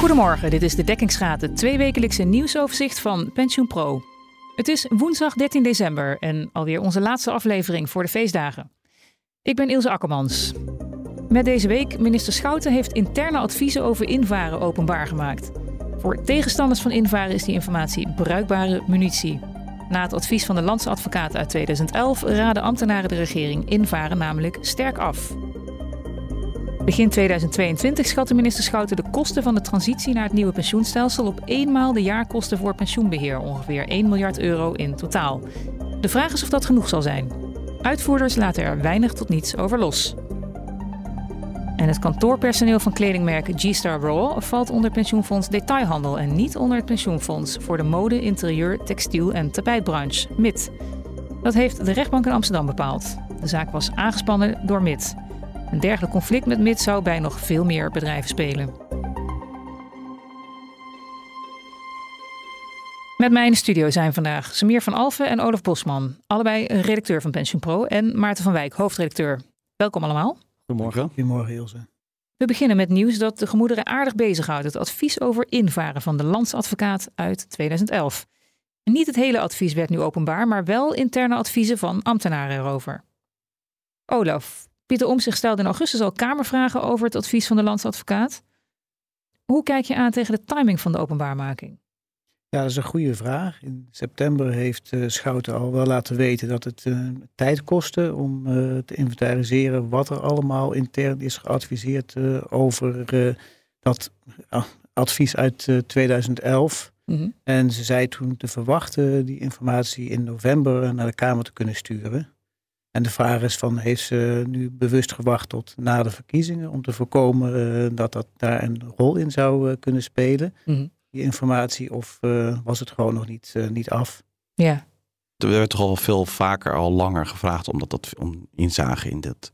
Goedemorgen, dit is de Dekkingsraad, het tweewekelijkse nieuwsoverzicht van PensioenPro. Het is woensdag 13 december en alweer onze laatste aflevering voor de feestdagen. Ik ben Ilse Akkermans. Met deze week, minister Schouten heeft interne adviezen over invaren openbaar gemaakt. Voor tegenstanders van invaren is die informatie bruikbare munitie. Na het advies van de landsadvocaat uit 2011 raden ambtenaren de regering invaren namelijk sterk af. Begin 2022 schatte minister Schouten de kosten van de transitie naar het nieuwe pensioenstelsel op eenmaal de jaarkosten voor pensioenbeheer, ongeveer 1 miljard euro in totaal. De vraag is of dat genoeg zal zijn. Uitvoerders laten er weinig tot niets over los. En het kantoorpersoneel van kledingmerk G-Star Raw valt onder pensioenfonds Detailhandel en niet onder het pensioenfonds voor de mode, interieur, textiel en tapijtbranche, MIT. Dat heeft de rechtbank in Amsterdam bepaald. De zaak was aangespannen door MIT. Een dergelijk conflict met MIT zou bij nog veel meer bedrijven spelen. Met mij in de studio zijn vandaag Samir van Alfen en Olaf Bosman, allebei redacteur van PensioenPro, en Maarten van Wijk, hoofdredacteur. Welkom allemaal. Goedemorgen. Goedemorgen, Ilse. We beginnen met nieuws dat de gemoederen aardig bezighoudt. Het advies over invaren van de landsadvocaat uit 2011. Niet het hele advies werd nu openbaar, maar wel interne adviezen van ambtenaren erover. Olaf, Pieter Omtzigt stelde in augustus al kamervragen over het advies van de landsadvocaat. Hoe kijk je aan tegen de timing van de openbaarmaking? Ja, dat is een goede vraag. In september heeft uh, Schouten al wel laten weten dat het uh, tijd kostte om uh, te inventariseren wat er allemaal intern is geadviseerd over dat advies uit 2011. Mm -hmm. En ze zei toen te verwachten die informatie in november naar de Kamer te kunnen sturen. En de vraag is van, heeft ze nu bewust gewacht tot na de verkiezingen om te voorkomen dat dat daar een rol in zou kunnen spelen? Mm -hmm die informatie of uh, was het gewoon nog niet, uh, niet af? Ja. Er werd toch al veel vaker, al langer gevraagd omdat dat, om inzage in dit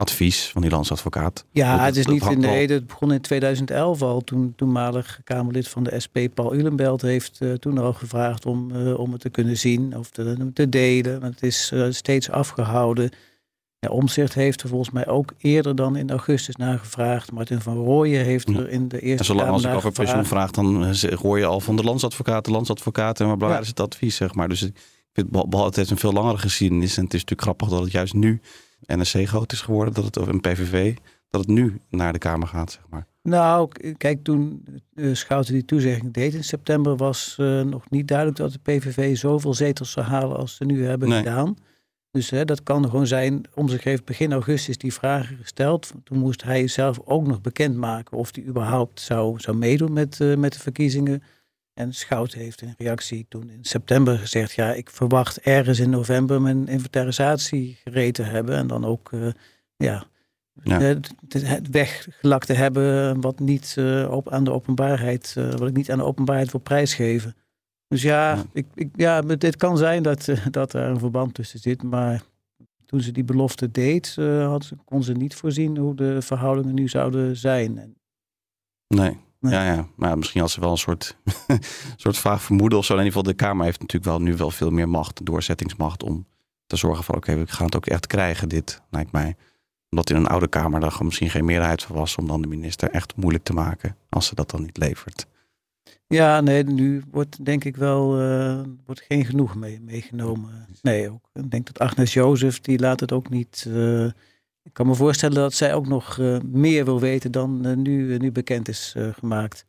advies van die landsadvocaat. Ja, het is niet in de reden. Het begon in 2011 al. Toen toenmalig Kamerlid van de SP, Paul Ulenbelt, heeft uh, toen al gevraagd om, uh, om het te kunnen zien of te, te delen. Het is uh, steeds afgehouden. Ja, Omzicht heeft er volgens mij ook eerder dan in augustus naar gevraagd. Martin van Rooyen heeft er in de eerste. En zolang als ik over pensioen vraag, dan hoor je al van de landsadvocaat, de landsadvocaat. En maar ja. is het advies, zeg maar. Dus ik vind behalve het heeft een veel langere geschiedenis. En het is natuurlijk grappig dat het juist nu NSC groot is geworden, dat het, of een PVV, dat het nu naar de Kamer gaat, zeg maar. Nou, kijk, toen Schouten die toezegging deed in september, was uh, nog niet duidelijk dat de PVV zoveel zetels zou halen als ze nu hebben nee. gedaan. Dus hè, dat kan gewoon zijn, om zich heeft begin augustus die vragen gesteld. Toen moest hij zelf ook nog bekendmaken of hij überhaupt zou, zou meedoen met, uh, met de verkiezingen. En Schout heeft in reactie toen in september gezegd, ja, ik verwacht ergens in november mijn inventarisatie gereed te hebben. En dan ook, uh, ja, ja. Het, het weggelakt te hebben wat niet uh, op, aan de openbaarheid, wat ik niet aan de openbaarheid wil prijsgeven. Dus ja, ja. Ik, ik, ja dit kan zijn dat, dat er een verband tussen zit. Maar toen ze die belofte deed, had, kon ze niet voorzien hoe de verhoudingen nu zouden zijn. Nee. Nee. Ja, ja, maar misschien had ze wel een soort, soort vaag vermoeden of zo. In ieder geval, de Kamer heeft natuurlijk wel nu wel veel meer macht, doorzettingsmacht, om te zorgen van oké, okay, we gaan het ook echt krijgen, dit, lijkt mij. Omdat in een oude Kamer daar misschien geen meerderheid voor was om dan de minister echt moeilijk te maken als ze dat dan niet levert. Ja, nee, nu wordt denk ik wel uh, wordt geen genoeg mee, meegenomen. Nee, ook. Ik denk dat Agnes Jozef, die laat het ook niet. Uh, ik kan me voorstellen dat zij ook nog uh, meer wil weten dan nu, nu bekend is gemaakt.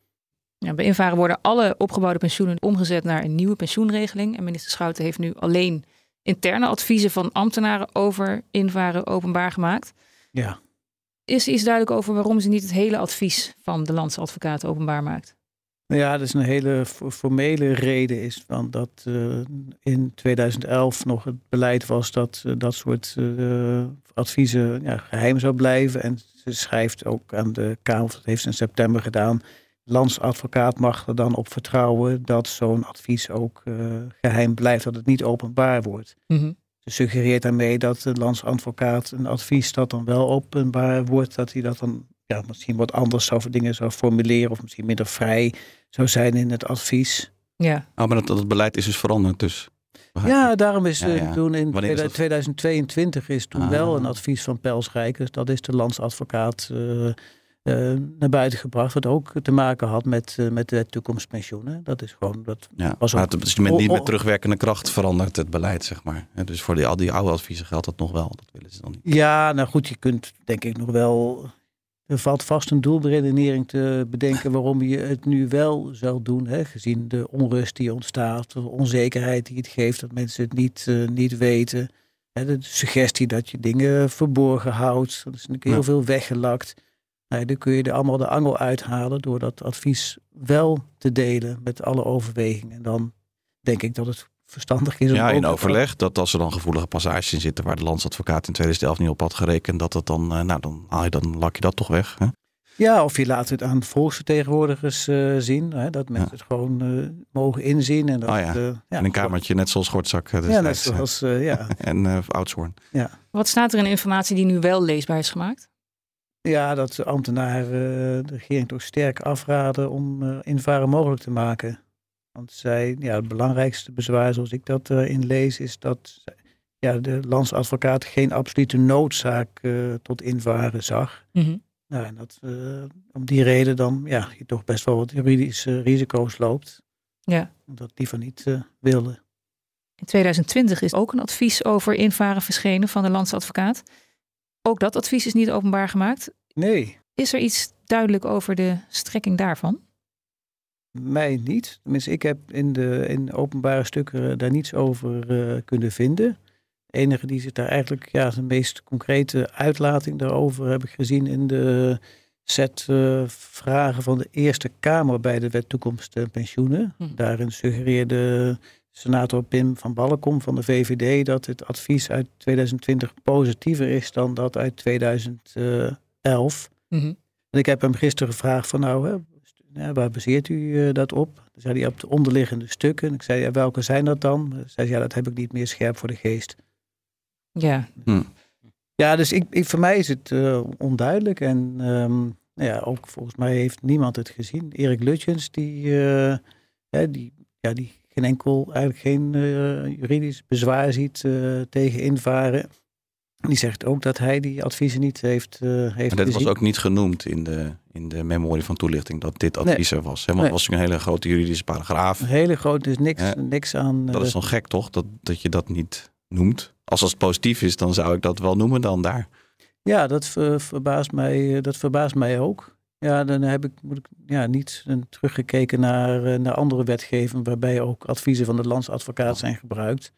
Ja, bij invaren worden alle opgebouwde pensioenen omgezet naar een nieuwe pensioenregeling. En minister Schouten heeft nu alleen interne adviezen van ambtenaren over invaren openbaar gemaakt. Ja. Is er iets duidelijk over waarom ze niet het hele advies van de landsadvocaat openbaar maakt? Nou ja, dat is een hele formele reden is van dat uh, in 2011 nog het beleid was dat uh, dat soort uh, adviezen ja, geheim zou blijven. En ze schrijft ook aan de Kamer, dat heeft ze in september gedaan. Landsadvocaat mag er dan op vertrouwen dat zo'n advies ook geheim blijft, dat het niet openbaar wordt. Mm -hmm. Ze suggereert daarmee dat de landsadvocaat een advies dat dan wel openbaar wordt, dat hij dat dan ja, misschien wat anders zou dingen zou formuleren of misschien minder vrij zou zijn in het advies. Ja. Oh, maar dat, dat beleid is dus veranderd dus. Ja, daarom is ja, toen in Wanneer 2022 is toen ah. wel een advies van Pels Rijkers, dat is de landsadvocaat, uh, uh, naar buiten gebracht. Wat ook te maken had met, uh, met de toekomstpensioenen. Dat is gewoon. Dat ja, was ook, het is met, niet met terugwerkende kracht verandert het beleid, zeg maar. dus voor die, al die oude adviezen geldt dat nog wel. Dat willen ze dan niet. Ja, nou goed, je kunt denk ik nog wel. Er valt vast een doelberedenering te bedenken waarom je het nu wel zou doen. Hè? Gezien de onrust die ontstaat, de onzekerheid die het geeft, dat mensen het niet, uh, niet weten. Hè? De suggestie dat je dingen verborgen houdt. Dat is natuurlijk heel veel weggelakt. Nou, dan kun je er allemaal de angel uithalen door dat advies wel te delen met alle overwegingen. En dan denk ik dat het verstandig is. Ja, in overleg dat als er dan gevoelige passages in zitten waar de landsadvocaat in 2011 niet op had gerekend, dat het dan, uh, nou dan, haal je, dan lak je dat toch weg. Hè? Ja, of je laat het aan volksvertegenwoordigers uh, zien. Hè, dat mensen het gewoon uh, mogen inzien. En dat, oh ja. ja. in een kamertje, net zoals Gortzak. ja, net zoals, ja. en uh, Oudshoorn. Ja. Wat staat er in informatie die nu wel leesbaar is gemaakt? Ja, dat de ambtenaren de regering toch sterk afraden om uh, invaren mogelijk te maken. Want zij, ja, het belangrijkste bezwaar zoals ik dat uh, inlees, is dat ja, de landsadvocaat geen absolute noodzaak uh, tot invaren zag. Mm -hmm. nou, en dat om die reden dan ja, je toch best wel wat juridische risico's loopt. Ja. Dat liever niet wilde. In 2020 is ook een advies over invaren verschenen van de landsadvocaat. Ook dat advies is niet openbaar gemaakt. Nee. Is er iets duidelijk over de strekking daarvan? Mij niet. Tenminste, ik heb in de in openbare stukken daar niets over uh, kunnen vinden. De enige die zich daar eigenlijk, ja, de meest concrete uitlating daarover heb ik gezien in de set uh, vragen van de Eerste Kamer bij de Wet Toekomst en Pensioenen. Hm. Daarin suggereerde senator Pim van Balkom van de VVD dat het advies uit 2020 positiever is dan dat uit 2011. Mm-hmm. En ik heb hem gisteren gevraagd van nou, hè, waar baseert u uh, dat op? Dan zei hij op de onderliggende stukken. Ik zei, ja, welke zijn dat dan? Hij zei, ja, dat heb ik niet meer scherp voor de geest. Ja. Hm. Ja, dus ik, ik, voor mij is het uh, onduidelijk. En um, nou ja, ook volgens mij heeft niemand het gezien. Erik Lutjens, die, uh, hè, die, ja, die geen enkel, eigenlijk geen uh, juridisch bezwaar ziet uh, tegen invaren. Die zegt ook dat hij die adviezen niet heeft, uh, heeft En dat was ook niet genoemd in de, in de memorie van toelichting, dat dit advies nee. er was. Hè? Want het was een hele grote juridische paragraaf. Een hele grote, dus niks, ja. niks aan... Dat is dan gek toch, dat, dat je dat niet noemt? Als het positief is, dan zou ik dat wel noemen dan daar. Ja, dat, ver, verbaast, mij, dat verbaast mij ook. Ja, dan heb ik, moet ik ja, niet teruggekeken naar, naar andere wetgeving waarbij ook adviezen van de landsadvocaat zijn gebruikt.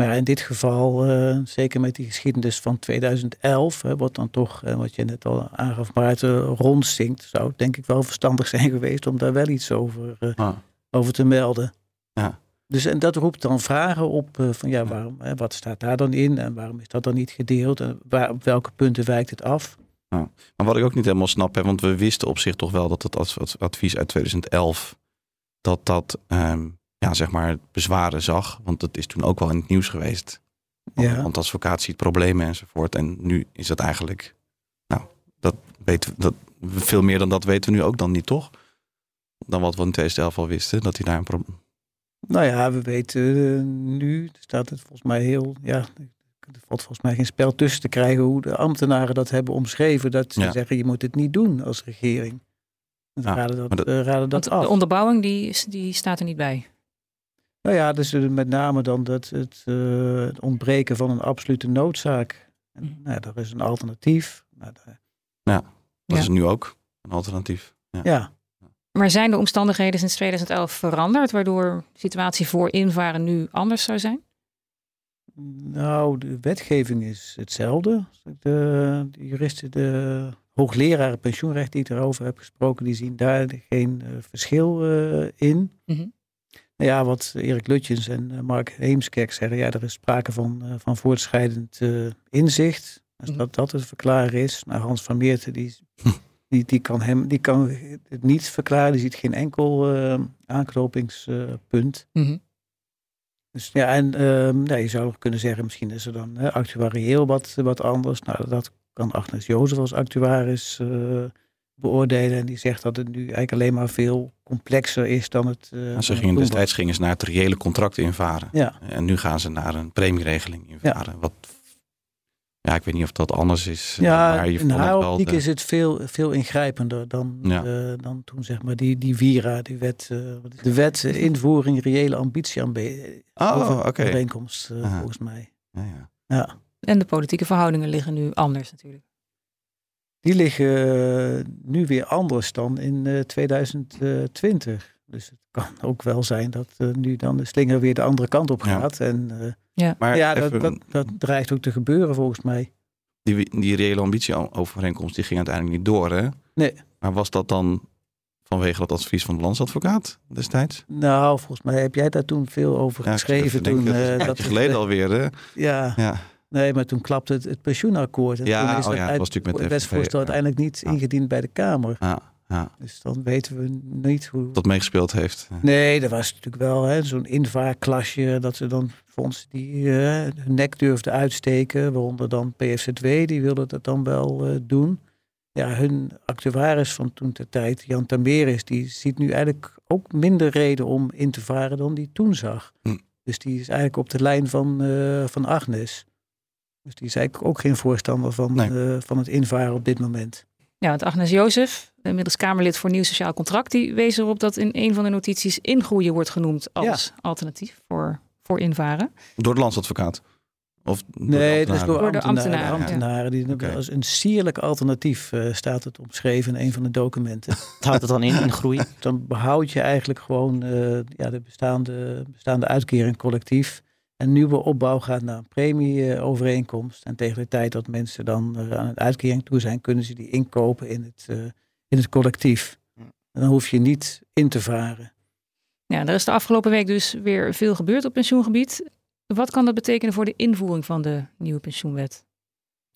Maar ja, in dit geval, uh, zeker met die geschiedenis van 2011, hè, wat dan toch, uh, wat je net al aangaf, Maarten rondzinkt, zou het denk ik wel verstandig zijn geweest om daar wel iets over, uh, ah. over te melden. Ja. Dus en dat roept dan vragen op van ja, waarom, hè, wat staat daar dan in en waarom is dat dan niet gedeeld en waar, op welke punten wijkt het af? Ja. Maar wat ik ook niet helemaal snap, hè, want we wisten op zich toch wel dat het advies uit 2011, dat dat, um, ja, zeg maar, bezwaren zag. Want dat is toen ook wel in het nieuws geweest. Ja. Want advocaat ziet problemen enzovoort. En nu is dat eigenlijk, nou, dat weten we, dat, veel meer dan dat weten we nu ook dan niet, toch? Dan wat we in 2011 al wisten, dat hij daar een probleem... Nou ja, we weten uh, nu, staat het volgens mij heel, ja, er valt volgens mij geen spel tussen te krijgen hoe de ambtenaren dat hebben omschreven. Dat ze Ja. zeggen, je moet het niet doen als regering. Ja, raden dat, maar dat- eh, raden dat Want af. de onderbouwing die, die staat er niet bij. Nou ja, dus eh, met name dan dat het, eh, het ontbreken van een absolute noodzaak. En, Mhm. nou, ja, er is een alternatief. Nou, daar- Dat Ja. is nu ook een alternatief. Ja. ja, Maar zijn de omstandigheden sinds 2011 veranderd, waardoor de situatie voor invaren nu anders zou zijn? nou, de wetgeving is hetzelfde. De, de juristen, de hoogleraren pensioenrecht die ik daarover heb gesproken, die zien daar geen eh, verschil eh, in. Mhm. Nou ja, wat Erik Lutjens en eh, Mark Heemskerk zeggen, ja, er is sprake van, eh, van voortschrijdend eh, inzicht. Als Mhm. dat, dat het verklaren is. Nou, Hans van Meerten, die, die, die, kan hem, die kan het niet verklaren. Die ziet geen enkel eh, aanknopingspunt. Mhm. Dus ja, en nou, je zou nog kunnen zeggen, misschien is er dan actuarieel wat, wat anders. Nou, dat kan Agnes Jozef als actuaris beoordelen. En die zegt dat het nu eigenlijk alleen maar veel complexer is dan het. eh, ze gingen destijds gingen ze naar het reële contract invaren. Ja, En nu gaan ze naar een premieregeling invaren. Wat Ja, ik weet niet of dat anders is. Ja, maar in haar optiek de... is het veel, veel ingrijpender dan, ja. uh, dan toen zeg maar die, die Vira, die wet, uh, de wet uh, invoering reële ambitie aan oh, okay. overeenkomst volgens mij. Ja, ja. ja. En de politieke verhoudingen liggen nu anders natuurlijk. Die liggen nu weer anders dan in 2020. Dus het kan ook wel zijn dat nu dan de slinger weer de andere kant op gaat. Ja. En ja, maar ja dat, dat, dat, dreigt ook te gebeuren volgens mij. Die, die reële ambitieovereenkomst die ging uiteindelijk niet door, hè? Nee. Maar was dat dan vanwege dat advies van de landsadvocaat destijds? Nou, volgens mij heb jij daar toen veel over ja, geschreven. Toen, uh, dat, dat geleden alweer, hè? Ja. ja. Nee, maar toen klapte het, het pensioenakkoord. En ja, toen is oh ja, het was natuurlijk met het wetsvoorstel uiteindelijk niet ingediend bij de Kamer. Ja. Ja. Dus dan weten we niet hoe. Dat meegespeeld heeft. Nee, dat was natuurlijk wel zo'n invaarklasje. Dat ze dan fondsen die uh, hun nek durfden uitsteken. Waaronder dan PFZW, die wilden dat dan wel uh, doen. Ja, hun actuaris van toen ter tijd, Jan Tameris, die ziet nu eigenlijk ook minder reden om in te varen dan die toen zag. Hm. Dus die is eigenlijk op de lijn van, uh, van Agnes. Dus die is eigenlijk ook geen voorstander van, nee. van het invaren op dit moment. Ja, want Agnes Jozef, inmiddels Kamerlid voor Nieuw Sociaal Contract, die wees erop dat in een van de notities ingroeien wordt genoemd als ja. alternatief voor, voor invaren. Door de landsadvocaat? Of nee, dat is door, door de ambtenaren. ambtenaren. ambtenaren die okay. als een sierlijk alternatief uh, staat het omschreven in een van de documenten. Wat houdt het dan in, in groei? Dan behoud je eigenlijk gewoon uh, ja, de bestaande, bestaande uitkering collectief. Een nieuwe opbouw gaat naar een premieovereenkomst. En tegen de tijd dat mensen dan uh, aan een uitkering toe zijn, kunnen ze die inkopen in het, in het collectief. En dan hoef je niet in te varen. Ja, er is de afgelopen week dus weer veel gebeurd op pensioengebied. Wat kan dat betekenen voor de invoering van de nieuwe pensioenwet?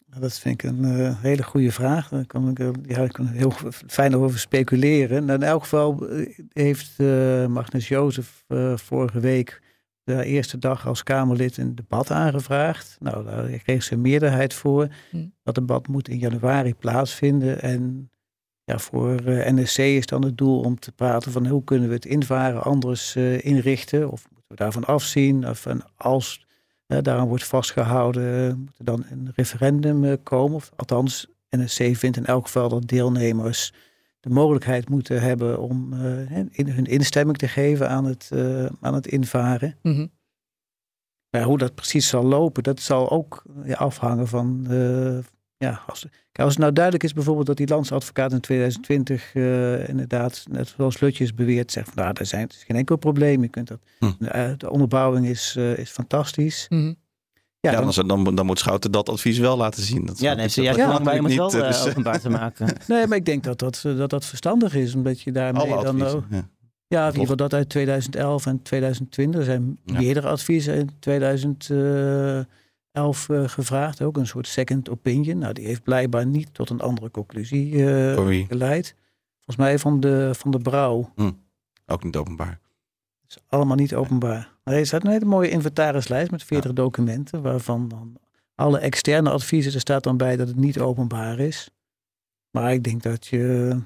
Dat vind ik een uh, hele goede vraag. Daar kan ik, ja, ik kan heel fijn over speculeren. Nou, in elk geval heeft uh, Magnus Jozef vorige week de eerste dag als Kamerlid een debat aangevraagd. Nou, daar kreeg ze een meerderheid voor. Hm. Dat debat moet in januari plaatsvinden. En ja, voor NSC is dan het doel om te praten van hoe kunnen we het invaren anders inrichten. Of we daarvan afzien. Of en als uh, daaraan wordt vastgehouden, moet er dan een referendum uh, komen. Of althans, NSC vindt in elk geval dat deelnemers de mogelijkheid moeten hebben om uh, in, hun instemming te geven aan het, aan het invaren. Mm -hmm. Maar hoe dat precies zal lopen, dat zal ook ja, afhangen van, ja, als, als het nou duidelijk is bijvoorbeeld dat die landsadvocaat in 2020 uh, inderdaad, net zoals Lutjes beweert, zegt van nou, er, zijn, is geen enkel probleem. Je kunt dat, hm. de, de, onderbouwing is, uh, is fantastisch. Mm -hmm. Ja, ja dan, dan, dan, moet Schouten dat advies wel laten zien. Dat ja, dan heeft ze juist lang bij om het wel uh, dus, openbaar te maken. nee, maar ik denk dat dat, dat dat verstandig is, omdat je daarmee Alle dan ook... Ja, ja in ieder geval dat uit 2011 en 2020. Er zijn ja. meerdere adviezen in 2000... Uh, elf uh, gevraagd, ook een soort second opinion. Nou, die heeft blijkbaar niet tot een andere conclusie uh, geleid. Volgens mij van de, van de Brouw. Hm. Ook niet openbaar. Is allemaal niet openbaar. Maar er staat een hele mooie inventarislijst met 40 ja. documenten, waarvan dan alle externe adviezen, er staat dan bij dat het niet openbaar is. Maar ik denk dat je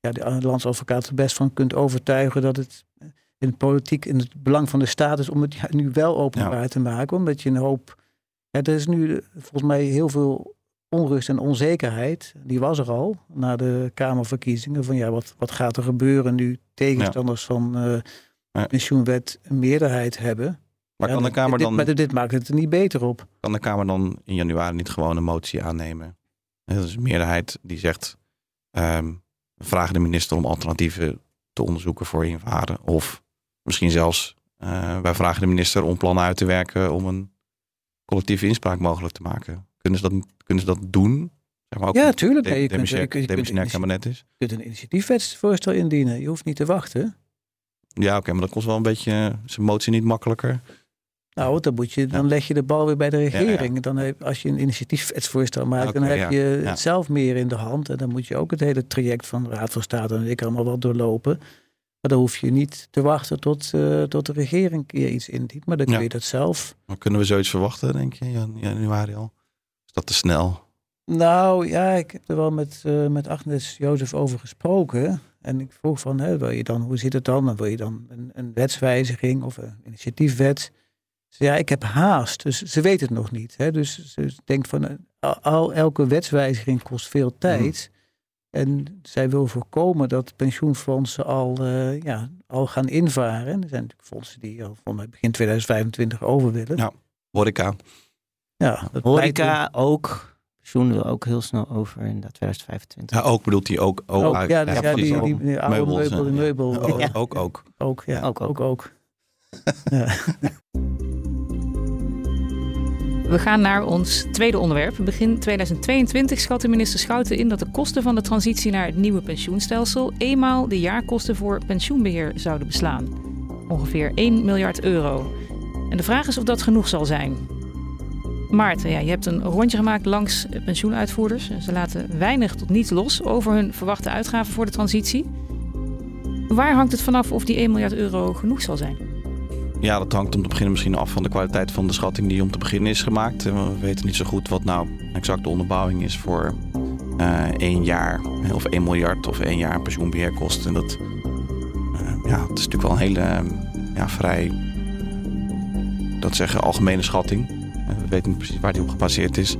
ja, de landsadvocaat er best van kunt overtuigen dat het in de politiek in het belang van de staat is om het ja, nu wel openbaar ja. te maken. Omdat je een hoop ja, er is nu volgens mij heel veel onrust en onzekerheid. Die was er al na de Kamerverkiezingen. Van ja, wat, wat gaat er gebeuren nu tegenstanders van uh, ja. pensioenwet een meerderheid hebben. Maar kan de Kamer dan... Dit, maar dit maakt het er niet beter op. Kan de Kamer dan in januari niet gewoon een motie aannemen? Dat is een meerderheid die zegt... Um, we vragen de minister om alternatieven te onderzoeken voor invaren. Of misschien zelfs... Uh, wij vragen de minister om plannen uit te werken om een collectieve inspraak mogelijk te maken. Kunnen ze dat, kunnen ze dat doen? Zeg maar ook ja, tuurlijk. De, je kunt, je, kabinet is. Je kunt een initiatiefwetsvoorstel indienen. Je hoeft niet te wachten. Ja, oké, okay, maar dat kost wel een beetje zijn motie niet makkelijker. Nou, dan, moet je, dan leg je de bal weer bij de regering. Ja, ja. Dan heb, als je een initiatiefwetsvoorstel maakt, okay, dan heb je het zelf meer in de hand. En dan moet je ook het hele traject van de Raad van State en ik allemaal wel doorlopen. Maar dan hoef je niet te wachten tot, uh, tot de regering keer iets indient. Maar dan kun je dat zelf. Maar kunnen we zoiets verwachten, denk je, in januari al? Is dat te snel? Nou ja, ik heb er wel met, uh, met Agnes Jozef over gesproken. En ik vroeg van, hè, wil je dan, hoe zit het dan? dan wil je dan een, een wetswijziging of een initiatiefwet? Ze, ja, ik heb haast. Dus ze weet het nog niet. Hè? Dus ze denkt van, al, elke wetswijziging kost veel mhm. tijd. En zij wil voorkomen dat pensioenfondsen al, uh, ja, al gaan invaren. Er zijn natuurlijk fondsen die al van begin 2025 over willen. Ja, horeca. Ja, horeca ook. Pensioen wil ook heel snel over in 2025. Ja, ook bedoelt hij ook. ook, ook ja, ja, die, die, die, die oude meubel, de meubel. Ook, ook, ook. Ook, ja. Ook, ook. ook. We gaan naar ons tweede onderwerp. Begin 2022 schatte minister Schouten in dat de kosten van de transitie naar het nieuwe pensioenstelsel eenmaal de jaarkosten voor pensioenbeheer zouden beslaan. Ongeveer 1 miljard euro. En de vraag is of dat genoeg zal zijn. Maarten, ja, je hebt een rondje gemaakt langs pensioenuitvoerders. Ze laten weinig tot niets los over hun verwachte uitgaven voor de transitie. Waar hangt het vanaf of die 1 miljard euro genoeg zal zijn? Ja, dat hangt om te beginnen misschien af van de kwaliteit van de schatting die om te beginnen is gemaakt. We weten niet zo goed wat nou exact de onderbouwing is voor uh, één jaar of 1 miljard of één jaar pensioenbeheerkosten. Dat, uh, ja, het is natuurlijk wel een hele ja, vrij, dat zeggen, algemene schatting. Uh, we weten niet precies waar die op gebaseerd is.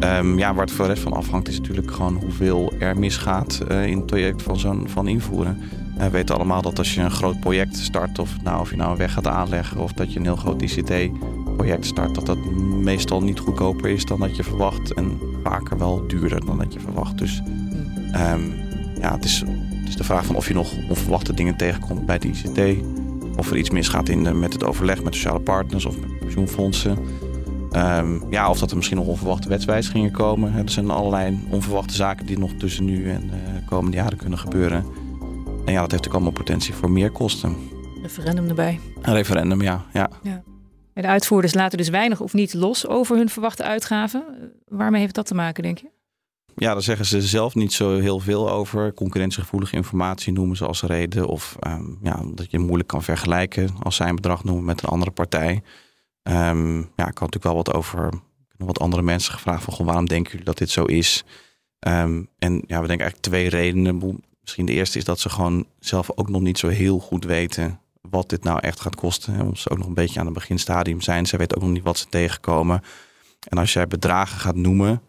Um, ja, waar het voor de rest van afhangt is natuurlijk gewoon hoeveel er misgaat in het project van, zo'n, van invoeren. We weten allemaal dat als je een groot project start, of, nou, of je nou een weg gaat aanleggen of dat je een heel groot ICT-project start, dat dat meestal niet goedkoper is dan dat je verwacht en vaker wel duurder dan dat je verwacht. Dus um, ja, het is, het is de vraag van of je nog onverwachte dingen tegenkomt bij de ICT, of er iets misgaat in de, met het overleg met sociale partners of met pensioenfondsen. Um, ja, of dat er misschien nog onverwachte wetswijzigingen komen. Er zijn allerlei onverwachte zaken die nog tussen nu en de komende jaren kunnen gebeuren. En ja, dat heeft ook allemaal potentie voor meer kosten. Referendum erbij. Een referendum, ja. ja. ja. De uitvoerders laten dus weinig of niet los over hun verwachte uitgaven. Waarmee heeft dat te maken, denk je? Ja, daar zeggen ze zelf niet zo heel veel over. Concurrentiegevoelige informatie noemen ze als reden. Of um, ja, dat je moeilijk kan vergelijken als zij een bedrag noemen met een andere partij. Um, ja, ik had natuurlijk wel wat over wat andere mensen gevraagd van waarom denken jullie dat dit zo is? Um, en ja, we denken eigenlijk twee redenen. Misschien de eerste is dat ze gewoon zelf ook nog niet zo heel goed weten wat dit nou echt gaat kosten. Omdat ze ook nog een beetje aan het beginstadium zijn. Ze weten ook nog niet wat ze tegenkomen. En als jij bedragen gaat noemen,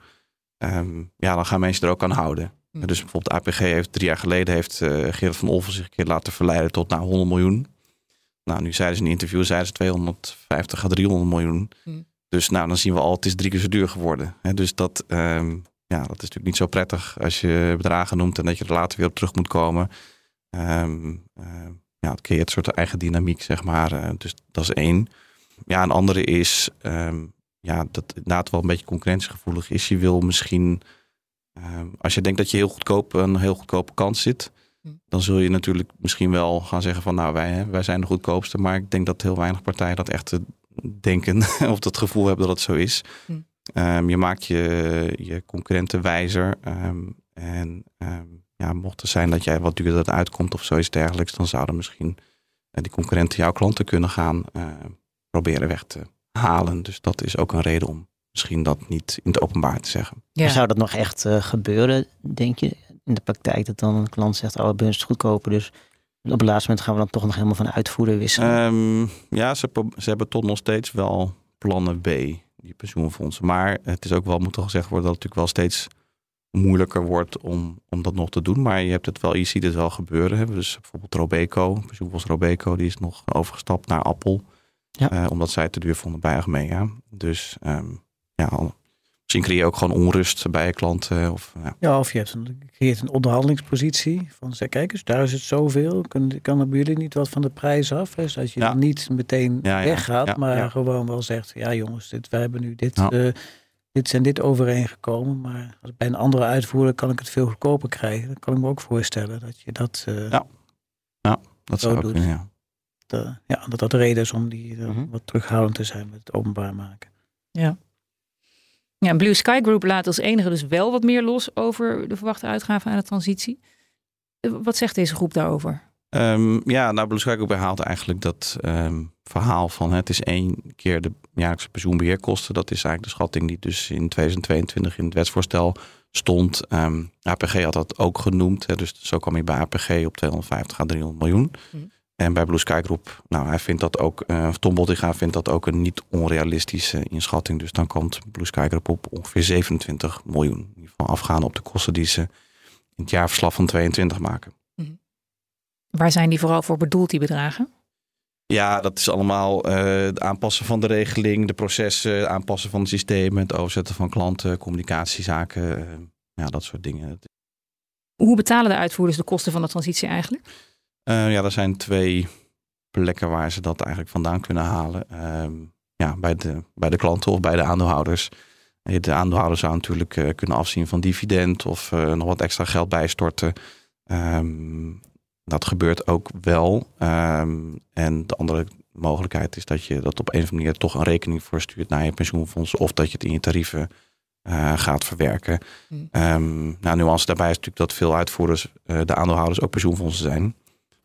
ehm, ja, dan gaan mensen er ook aan houden. Hmm. Dus bijvoorbeeld APG heeft drie jaar geleden heeft uh, Gerard van Olven zich een keer laten verleiden tot nou 100 miljoen. Nou, nu zeiden ze in een interview zeiden ze 250 à 300 miljoen. Hmm. Dus nou, dan zien we al, het is drie keer zo duur geworden. dus dat, ehm, ja, dat is natuurlijk niet zo prettig als je bedragen noemt en dat je er later weer op terug moet komen. Um, uh, ja, het creëert een soort eigen dynamiek, zeg maar. Uh, dus dat is één. Ja, een andere is um, ja, dat inderdaad wel een beetje concurrentiegevoelig is. Je wil misschien, um, als je denkt dat je heel goedkoop, een heel goedkope kans zit, hm. Dan zul je natuurlijk misschien wel gaan zeggen van nou, wij, wij zijn de goedkoopste. Maar ik denk dat heel weinig partijen dat echt denken of dat gevoel hebben dat het zo is. Hm. Um, je maakt je, je concurrenten wijzer. Um, en um, ja, mocht het zijn dat jij wat duurder uitkomt of zoiets dergelijks, dan zouden misschien uh, die concurrenten jouw klanten kunnen gaan uh, proberen weg te halen. Dus dat is ook een reden om misschien dat niet in het openbaar te zeggen. Ja. Zou dat nog echt uh, gebeuren, denk je, in de praktijk? Dat dan een klant zegt, oh, bij ons is goedkoper, dus op het laatste moment gaan we dan toch nog helemaal van uitvoeren wisselen? ja, ze, ze hebben tot nog steeds wel plannen B die pensioenfondsen. Maar het is ook wel, moet toch gezegd worden, dat het natuurlijk wel steeds moeilijker wordt om, om dat nog te doen. Maar je hebt het wel, je ziet het wel gebeuren. Hè. Dus bijvoorbeeld Robeco, pensioenfonds Robeco, die is nog overgestapt naar Appel. Ja. Uh, omdat zij het te duur vonden bij Achmea. Dus um, ja, Misschien creëer je ook gewoon onrust bij je klanten. Of, ja. ja, of je hebt een, creëert een onderhandelingspositie. Van zeg, kijk eens, daar is het zoveel. Kan, kan er bij jullie niet wat van de prijs af? Dus als je dan niet meteen weggaat, maar gewoon wel zegt... ja jongens, dit, wij hebben nu dit, uh, dit zijn dit overeengekomen. Maar als bij een andere uitvoerder kan ik het veel goedkoper krijgen. Dan kan ik me ook voorstellen dat je dat uh, ja. ja, dat zou doen. Ja. De, ja, dat dat de reden is om die uh, wat terughoudend te zijn met het openbaar maken. Ja. Ja, Blue Sky Group laat als enige dus wel wat meer los over de verwachte uitgaven aan de transitie. Eh, wat zegt deze groep daarover? Um, ja, nou, Blue Sky Group herhaalt eigenlijk dat um, verhaal van het is één keer de jaarlijkse pensioenbeheerkosten. Dat is eigenlijk de schatting die dus in 2022 in het wetsvoorstel stond. Um, ehm, APG had dat ook genoemd, hè, dus zo kwam je bij APG op 250 à 300 miljoen. Hm. En bij Blue Sky Group, nou, hij vindt dat ook, uh, Tom Bottiga vindt dat ook een niet onrealistische inschatting. Dus dan komt Blue Sky Group op ongeveer 27 miljoen. In ieder geval afgaan op de kosten die ze in het jaarverslag van 22 maken. Mhm. Waar zijn die vooral voor bedoeld, die bedragen? Ja, dat is allemaal uh, het aanpassen van de regeling, de processen, aanpassen van het systeem, het overzetten van klanten, communicatiezaken, uh, ja, dat soort dingen. Hoe betalen de uitvoerders de kosten van de transitie eigenlijk? Uh, ja, er zijn twee plekken waar ze dat eigenlijk vandaan kunnen halen. Ehm, ja, bij de, bij de klanten of bij de aandeelhouders. De aandeelhouder zou natuurlijk kunnen afzien van dividend of nog wat extra geld bijstorten. Um, dat gebeurt ook wel. Ehm, en de andere mogelijkheid is dat je dat op een of andere manier toch een rekening voor stuurt naar je pensioenfonds. Of dat je het in je tarieven uh, gaat verwerken. Mm. Um, nou, nuance daarbij is natuurlijk dat veel uitvoerders, uh, de aandeelhouders, ook pensioenfondsen zijn.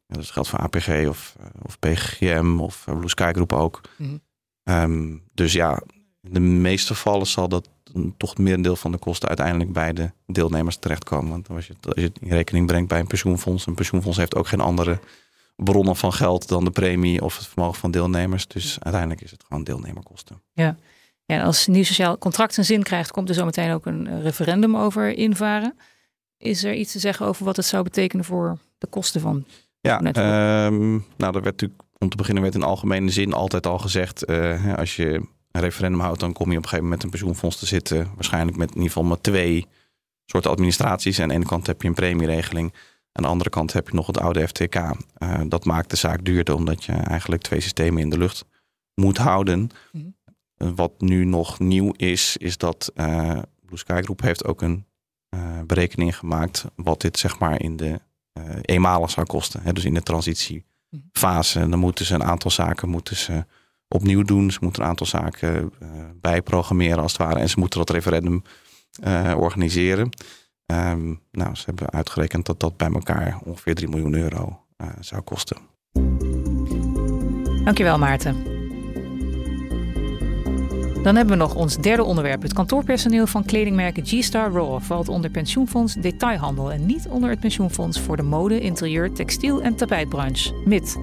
Ja, dat geldt voor APG of, uh, of PGM of Blue Sky Group ook. Mm. Um, dus ja, in de meeste gevallen zal dat toch het merendeel van de kosten uiteindelijk bij de deelnemers terechtkomen. Want als je, als je het in rekening brengt bij een pensioenfonds, een pensioenfonds heeft ook geen andere bronnen van geld dan de premie of het vermogen van deelnemers. Dus uiteindelijk is het gewoon deelnemerkosten. Ja. Ja, als nieuw sociaal contract een zin krijgt, komt er zo meteen ook een referendum over invaren. Is er iets te zeggen over wat het zou betekenen voor de kosten van ja, um, nou, dat werd natuurlijk om te beginnen werd in algemene zin altijd al gezegd. Uh, als je een referendum houdt, dan kom je op een gegeven moment met een pensioenfonds te zitten. Waarschijnlijk met in ieder geval met twee soorten administraties. En aan de ene kant heb je een premieregeling. Aan de andere kant heb je nog het oude FTK. Uh, eh, dat maakt de zaak duurder, omdat je eigenlijk twee systemen in de lucht moet houden. Mhm. wat nu nog nieuw is, is dat Blue Sky Group heeft ook een berekening gemaakt. wat dit zeg maar in de eenmalig zou kosten. Hè, dus in de transitiefase. Dan moeten ze een aantal zaken moeten ze opnieuw doen. Ze moeten een aantal zaken uh, bijprogrammeren als het ware. En ze moeten dat referendum uh, organiseren. Um, nou, ze hebben uitgerekend dat dat bij elkaar ongeveer 3 miljoen euro zou kosten. Dankjewel Maarten. Dan hebben we nog ons derde onderwerp. Het kantoorpersoneel van kledingmerken G-Star Raw valt onder pensioenfonds detailhandel en niet onder het pensioenfonds voor de mode, interieur, textiel en tapijtbranche, MIT.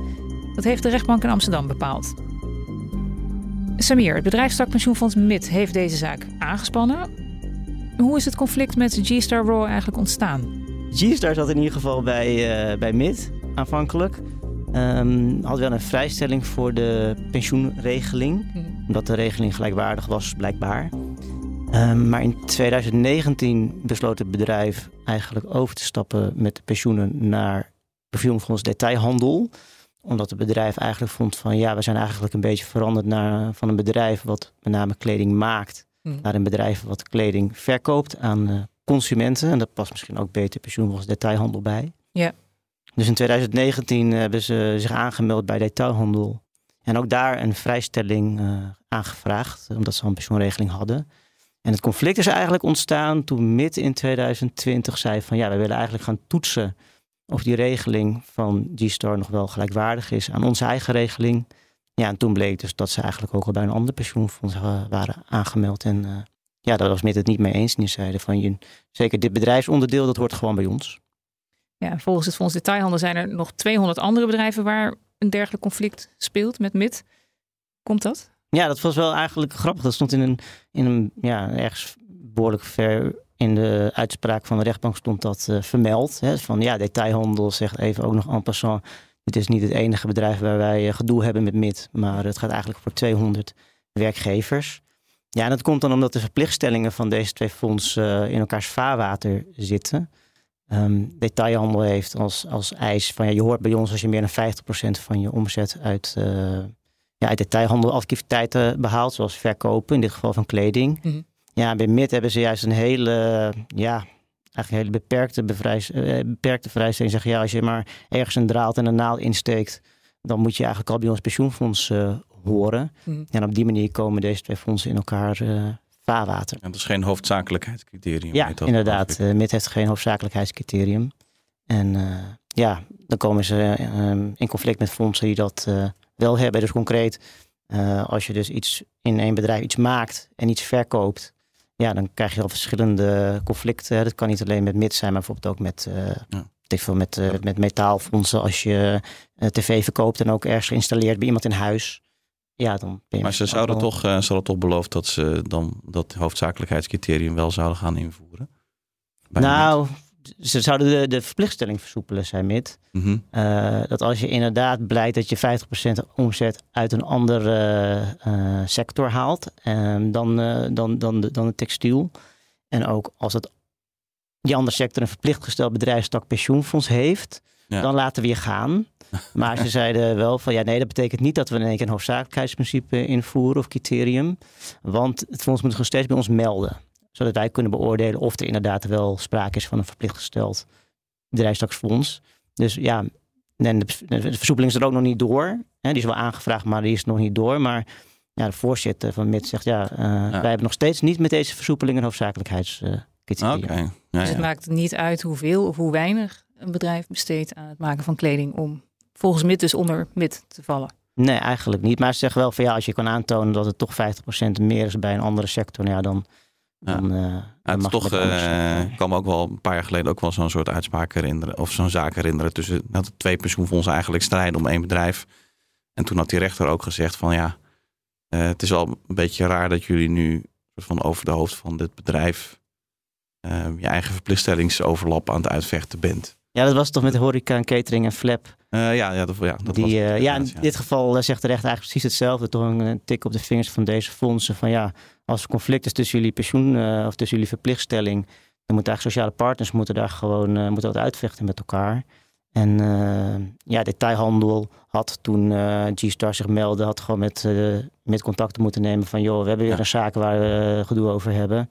Dat heeft de rechtbank in Amsterdam bepaald. Samir, het bedrijfstak pensioenfonds MIT heeft deze zaak aangespannen. Hoe is het conflict met G-Star Raw eigenlijk ontstaan? G-Star zat in ieder geval bij, uh, bij MIT aanvankelijk. Um, had wel een vrijstelling voor de pensioenregeling. Mhm. Omdat de regeling gelijkwaardig was, blijkbaar. Um, maar in 2019 besloot het bedrijf eigenlijk over te stappen met de pensioenen naar pensioenfonds detailhandel omdat het bedrijf eigenlijk vond van ja, we zijn eigenlijk een beetje veranderd naar, van een bedrijf wat met name kleding maakt, hmm. naar een bedrijf wat kleding verkoopt aan uh, consumenten. En dat past misschien ook beter pensioenfonds detailhandel bij. Ja. Dus in 2019 hebben ze zich aangemeld bij detailhandel. En ook daar een vrijstelling uh, aangevraagd, omdat ze een pensioenregeling hadden. En het conflict is eigenlijk ontstaan toen midden in 2020 zei van ja, we willen eigenlijk gaan toetsen of die regeling van G-Star nog wel gelijkwaardig is aan onze eigen regeling. Ja, en toen bleek dus dat ze eigenlijk ook al bij een ander pensioenfonds eh, waren aangemeld. En ja, daar was met het niet mee eens. En die zeiden van, je, zeker dit bedrijfsonderdeel, dat hoort gewoon bij ons. Ja, volgens het Fonds Detailhandel zijn er nog 200 andere bedrijven waar een dergelijk conflict speelt met MIT. Komt dat? Ja, dat was wel eigenlijk grappig. Dat stond in een, in een ja, ergens behoorlijk ver in de uitspraak van de rechtbank stond dat uh, vermeld. Hè, van ja, detailhandel zegt even ook nog en passant. Het is niet het enige bedrijf waar wij uh, gedoe hebben met MIT. Maar het gaat eigenlijk voor 200 werkgevers. Ja, en dat komt dan omdat de verplichtstellingen van deze twee fondsen uh, in elkaars vaarwater zitten. Um, detailhandel heeft als, als eis van ja, je hoort bij ons als je meer dan 50% van je omzet uit, ja, uit detailhandelactiviteiten behaalt, zoals verkopen, in dit geval van kleding. Mm ja, bij MIT hebben ze juist een hele, ja, eigenlijk een hele beperkte, bevrijs, eh, beperkte vrijstelling. Zeggen ja, als je maar ergens een draad en een naald insteekt, dan moet je eigenlijk al bij ons pensioenfonds uh, horen. Mm. En op die manier komen deze twee fondsen in elkaar uh, vaarwater. En dat is geen hoofdzakelijkheidscriterium. Ja, inderdaad. Uh, MIT heeft geen hoofdzakelijkheidscriterium. En ja, dan komen ze in conflict met fondsen die dat wel hebben. Dus concreet, als je dus iets in een bedrijf iets maakt en iets verkoopt, ja, dan krijg je al verschillende conflicten. Dat kan niet alleen met MIT zijn, maar bijvoorbeeld ook met uh, veel, met, uh, met metaalfondsen. Als je tv verkoopt en ook ergens geïnstalleerd bij iemand in huis. Ja, dan ben je maar ze zouden, toch, ze hadden toch beloofd dat ze dan dat hoofdzakelijkheidscriterium wel zouden gaan invoeren? nou, ze zouden de, de verplichtstelling versoepelen, zei Mit. Mhm. dat als je inderdaad blijkt dat je 50% omzet uit een andere sector haalt, dan, dan, dan, de, dan het textiel. En ook als het die andere sector een verplicht gesteld bedrijfstak pensioenfonds heeft, dan laten we je gaan. Maar ze zeiden wel van ja, nee, dat betekent niet dat we in één keer een hoofdzakelijkheidsprincipe invoeren of criterium. Want het fonds moet nog steeds bij ons melden. Zodat wij kunnen beoordelen of er inderdaad wel sprake is van een verplicht gesteld bedrijfstaksfonds. Dus ja, en de, de, versoepeling is er ook nog niet door. Hè, die is wel aangevraagd, maar die is nog niet door. Maar ja, de voorzitter van MIT zegt ja, uh, wij hebben nog steeds niet met deze versoepeling een hoofdzakelijkheids. Uh, Okay. Ja, dus het maakt niet uit hoeveel of hoe weinig een bedrijf besteedt aan het maken van kleding om volgens MIT dus onder MIT te vallen. Nee, eigenlijk niet. Maar ze zeggen wel van ja, als je kan aantonen dat het toch 50% meer is bij een andere sector, nou ja, dan. dan, uh, het toch uh, kwam ook wel een paar jaar geleden ook wel zo'n soort uitspraak herinneren, of zo'n zaak herinneren tussen dat twee pensioenfondsen eigenlijk strijden om één bedrijf. En toen had die rechter ook gezegd van ja, uh, het is al een beetje raar dat jullie nu van over de hoofd van dit bedrijf uh, je eigen verplichtstellingsoverlap aan het uitvechten bent. Ja, dat was toch met horeca en catering en flap. Uh, ja, ja, dat, ja, dat Die, was uh, ja, in dit geval zegt de rechter eigenlijk precies hetzelfde. Toch een tik op de vingers van deze fondsen. Van ja, als er conflict is tussen jullie pensioen of tussen jullie verplichtstelling, dan moeten eigenlijk sociale partners moeten daar gewoon moeten dat uitvechten met elkaar. En ja, detailhandel had toen G-Star zich meldde, had gewoon met, met contacten moeten nemen van joh, we hebben weer een zaak waar we gedoe over hebben.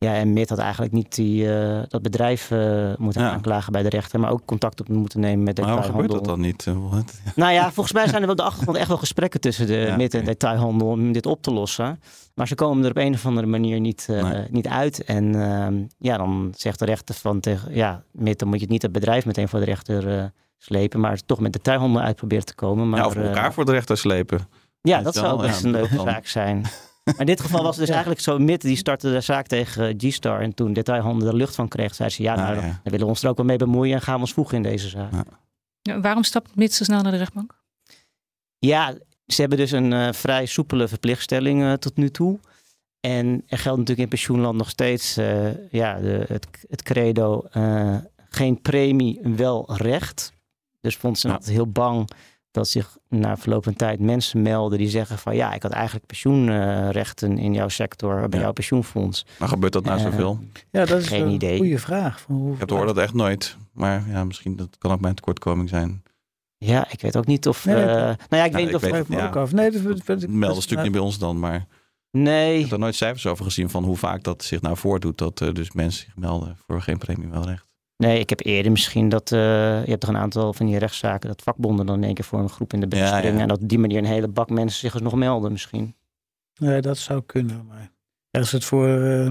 Ja, en MIT had eigenlijk niet die, uh, dat bedrijf uh, moeten ja. aanklagen bij de rechter, maar ook contact op moeten nemen met detailhandel. Waarom gebeurt dat dan niet? Nou ja, volgens mij zijn er wel de achtergrond echt wel gesprekken tussen de ja, MIT en detailhandel om dit op te lossen. Maar ze komen er op een of andere manier niet, uh, nee. niet uit. En ehm, ja, dan zegt de rechter van tegen, ja, MIT, dan moet je het niet het bedrijf meteen voor de rechter slepen, maar toch met detailhandel uit proberen te komen. Maar, ja, of elkaar voor de rechter slepen. Ja, dat zou best een leuke zaak zijn. Maar in dit geval was het dus eigenlijk zo, MIT die startte de zaak tegen G-Star. En toen detailhandel er lucht van kreeg, zei ze, ja, nou, dan willen we ons er ook wel mee bemoeien en gaan we ons voegen in deze zaak. Ja. waarom stapt MIT zo snel naar de rechtbank? Ja, ze hebben dus een uh, vrij soepele verplichtstelling uh, tot nu toe. En er geldt natuurlijk in pensioenland nog steeds uh, ja, de, het, het credo geen premie, wel recht. Dus vond ze altijd heel bang dat zich na verloop van tijd mensen melden die zeggen van ja, ik had eigenlijk pensioenrechten in jouw sector, bij jouw pensioenfonds. Maar gebeurt dat nou uh, zoveel? Ja, dat is Geen een idee. goede vraag. Van hoe ik heb hoor dat echt nooit, maar ja, misschien dat kan ook mijn tekortkoming zijn. Ja, ik weet ook niet of. Nee, uh, nou ja, ik nou, weet niet of. Weet, ja. ook af. Nee, dat, dat, dat melden stuk niet bij ons dan, maar. Nee. Ik heb er nooit cijfers over gezien van hoe vaak dat zich nou voordoet dat uh, dus mensen zich melden voor geen premie wel recht. Nee, ik heb eerder misschien dat. Uh, je hebt toch een aantal van die rechtszaken. dat vakbonden dan in één keer voor een groep in de bed ja, springen. Ja. En dat op die manier een hele bak mensen zich nog melden, misschien. Nee, dat zou kunnen. Maar als het voor uh,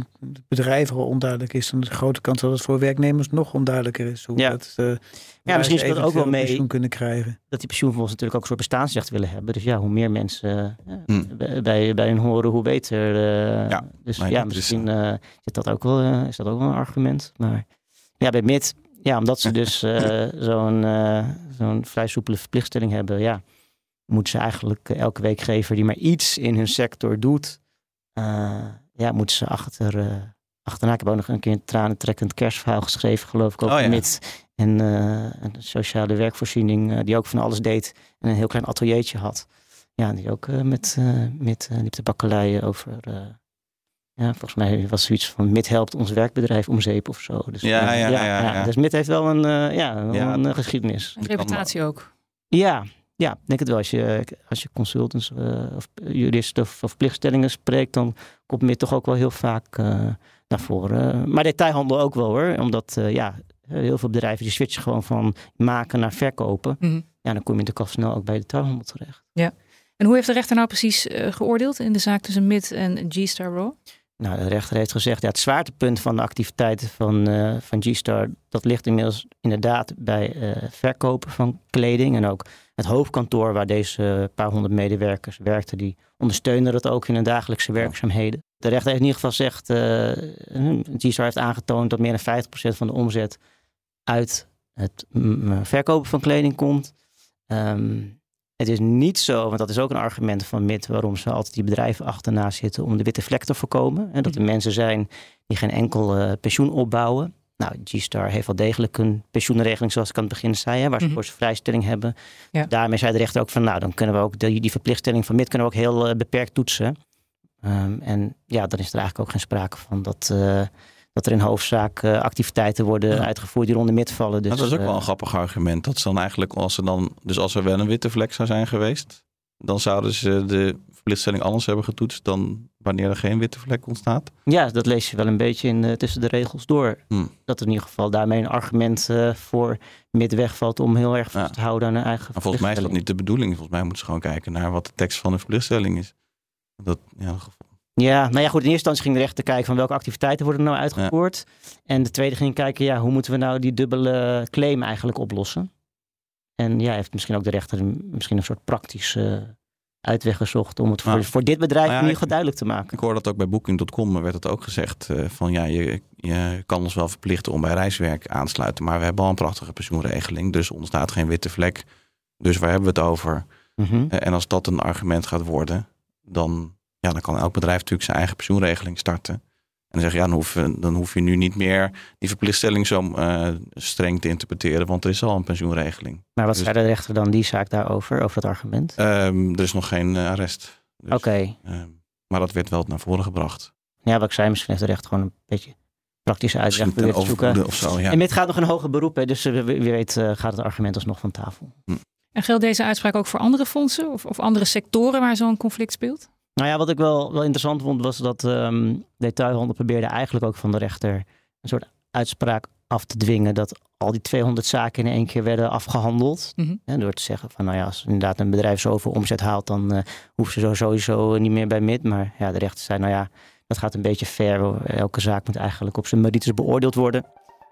bedrijven al onduidelijk is, dan is de grote kans dat het voor werknemers nog onduidelijker is. Hoe ja. dat, uh, ja, misschien speelt ook wel mee pensioen kunnen krijgen. dat die pensioenfondsen natuurlijk ook een soort bestaansrecht willen hebben. Dus ja, hoe meer mensen hmm. bij, bij hun horen, hoe beter. ja, dus ja, misschien is dat ook wel, is dat ook wel een argument. Maar ja, bij MIT, ja, omdat ze dus uh, zo'n uh, zo'n vrij soepele verplichtstelling hebben, ja, moeten ze eigenlijk elke werkgever die maar iets in hun sector doet, uh, ja, moeten ze achter, achterna. Ik heb ook nog een keer een tranentrekkend kerstverhaal geschreven, geloof ik, over oh, ja. MIT. En een sociale werkvoorziening die ook van alles deed en een heel klein ateliertje had. Ja, die ook met, met liep de bakkelei over ja, volgens mij was zoiets van MIT helpt ons werkbedrijf om zeep of zo. Dus, ja, ja, ja, ja, ja, Dus MIT heeft wel een, uh, ja, wel een uh, geschiedenis. Een reputatie ook. Ja, ja, denk het wel. Als je, als je consultants uh, of juristen of, of plichtstellingen spreekt, dan komt MIT toch ook wel heel vaak naar voren. Maar detailhandel ook wel hoor. Omdat ja, heel veel bedrijven die switchen gewoon van maken naar verkopen. Mm -hmm. Ja, dan kom je natuurlijk al snel ook bij de detailhandel terecht. Ja. En hoe heeft de rechter nou precies geoordeeld in de zaak tussen MIT en G-Star Raw? Nou, de rechter heeft gezegd, ja, het zwaartepunt van de activiteiten van, uh, van G-Star, dat ligt inmiddels inderdaad bij uh, verkopen van kleding. En ook het hoofdkantoor waar deze paar honderd medewerkers werkten, die ondersteunen dat ook in hun dagelijkse werkzaamheden. De rechter heeft in ieder geval gezegd, uh, G-Star heeft aangetoond dat meer dan 50% van de omzet uit het verkopen van kleding komt. Ehm, het is niet zo, want dat is ook een argument van MIT waarom ze altijd die bedrijven achterna zitten om de witte vlek te voorkomen. En dat er mhm. mensen zijn die geen enkel uh, pensioen opbouwen. Nou, G-Star heeft wel degelijk een pensioenregeling, zoals ik aan het begin zei, hè, waar ze mm -hmm. voor vrijstelling hebben. Ja. Daarmee zei de rechter ook van, nou, dan kunnen we ook die, die verplichtstelling van MIT kunnen we ook heel uh, beperkt toetsen. Um, en ja, dan is er eigenlijk ook geen sprake van dat, uh, dat er in hoofdzaak uh, activiteiten worden ja. uitgevoerd die onder MIT vallen. Dus, dat is ook wel een grappig argument. Dat ze dan eigenlijk, als ze dan, dus als er wel een witte vlek zou zijn geweest, dan zouden ze de verplichtstelling anders hebben getoetst dan wanneer er geen witte vlek ontstaat? Ja, dat lees je wel een beetje in, uh, tussen de regels door. Hmm. Dat in ieder geval daarmee een argument uh, voor middenweg valt om heel erg vast te houden aan hun eigen maar Volgens mij is dat niet de bedoeling. Volgens mij moeten ze gewoon kijken naar wat de tekst van de verplichtstelling is. Dat, ja, ja, nou ja, goed. In eerste instantie ging de rechter kijken van welke activiteiten worden nou uitgevoerd. Ja. En de tweede ging kijken, ja, hoe moeten we nou die dubbele claim eigenlijk oplossen? En ja, heeft misschien ook de rechter misschien een soort praktische uitweg gezocht om het voor, voor dit bedrijf nou ja, geval duidelijk te maken. Ik hoor dat ook bij Booking.com werd het ook gezegd uh, van ja, je, je kan ons wel verplichten om bij reiswerk aansluiten, maar we hebben al een prachtige pensioenregeling, dus ontstaat geen witte vlek. Dus waar hebben we het over? Mm -hmm. uh, en als dat een argument gaat worden, dan, ja, dan kan elk bedrijf natuurlijk zijn eigen pensioenregeling starten. En dan zeg je, ja, dan hoef, dan hoef je nu niet meer die verplichtstelling zo uh, streng te interpreteren, want er is al een pensioenregeling. Maar wat dus, zei de rechter dan die zaak daarover, over dat argument? Um, er is nog geen uh, arrest. Dus, Oké. Okay. Um, maar dat werd wel naar voren gebracht. Ja, wat ik zei, misschien heeft de rechter gewoon een beetje praktische uitleg te zoeken. Of zo, ja. En dit gaat nog een hoger beroep, hè, dus wie weet uh, gaat het argument alsnog van tafel. Hm. En geldt deze uitspraak ook voor andere fondsen of, of andere sectoren waar zo'n conflict speelt? Nou ja, wat ik wel, wel interessant vond, was dat um, detailhandel probeerde eigenlijk ook van de rechter een soort uitspraak af te dwingen dat al die 200 zaken in één keer werden afgehandeld. Mm -hmm. En door te zeggen van, nou ja, als inderdaad een bedrijf zoveel omzet haalt, dan uh, hoeven ze zo sowieso niet meer bij MIT. Maar ja, de rechter zei, nou ja, dat gaat een beetje ver. Elke zaak moet eigenlijk op zijn merites beoordeeld worden.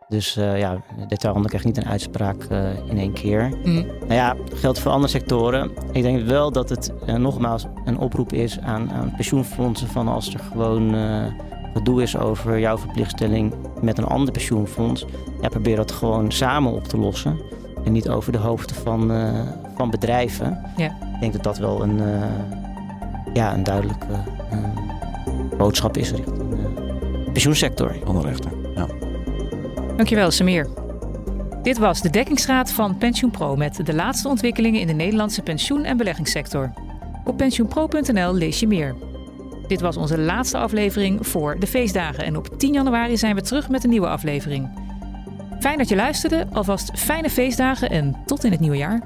Dus uh, ja, detailhandel krijgt niet een uitspraak uh, in één keer. Mm. Nou ja, geldt voor andere sectoren. Ik denk wel dat het uh, nogmaals een oproep is aan, aan pensioenfondsen van als er gewoon gedoe is over jouw verplichtstelling met een ander pensioenfonds, ja, probeer dat gewoon samen op te lossen. En niet over de hoofden van, van bedrijven. Ja. Ik denk dat dat wel een, ja, een duidelijke boodschap is richting de pensioensector. Andere. Dankjewel, Samir. Dit was de dekkingsraad van PensioenPro met de laatste ontwikkelingen in de Nederlandse pensioen- en beleggingssector. Op pensioenpro.nl lees je meer. Dit was onze laatste aflevering voor de feestdagen en op 10 januari zijn we terug met een nieuwe aflevering. Fijn dat je luisterde, alvast fijne feestdagen en tot in het nieuwe jaar.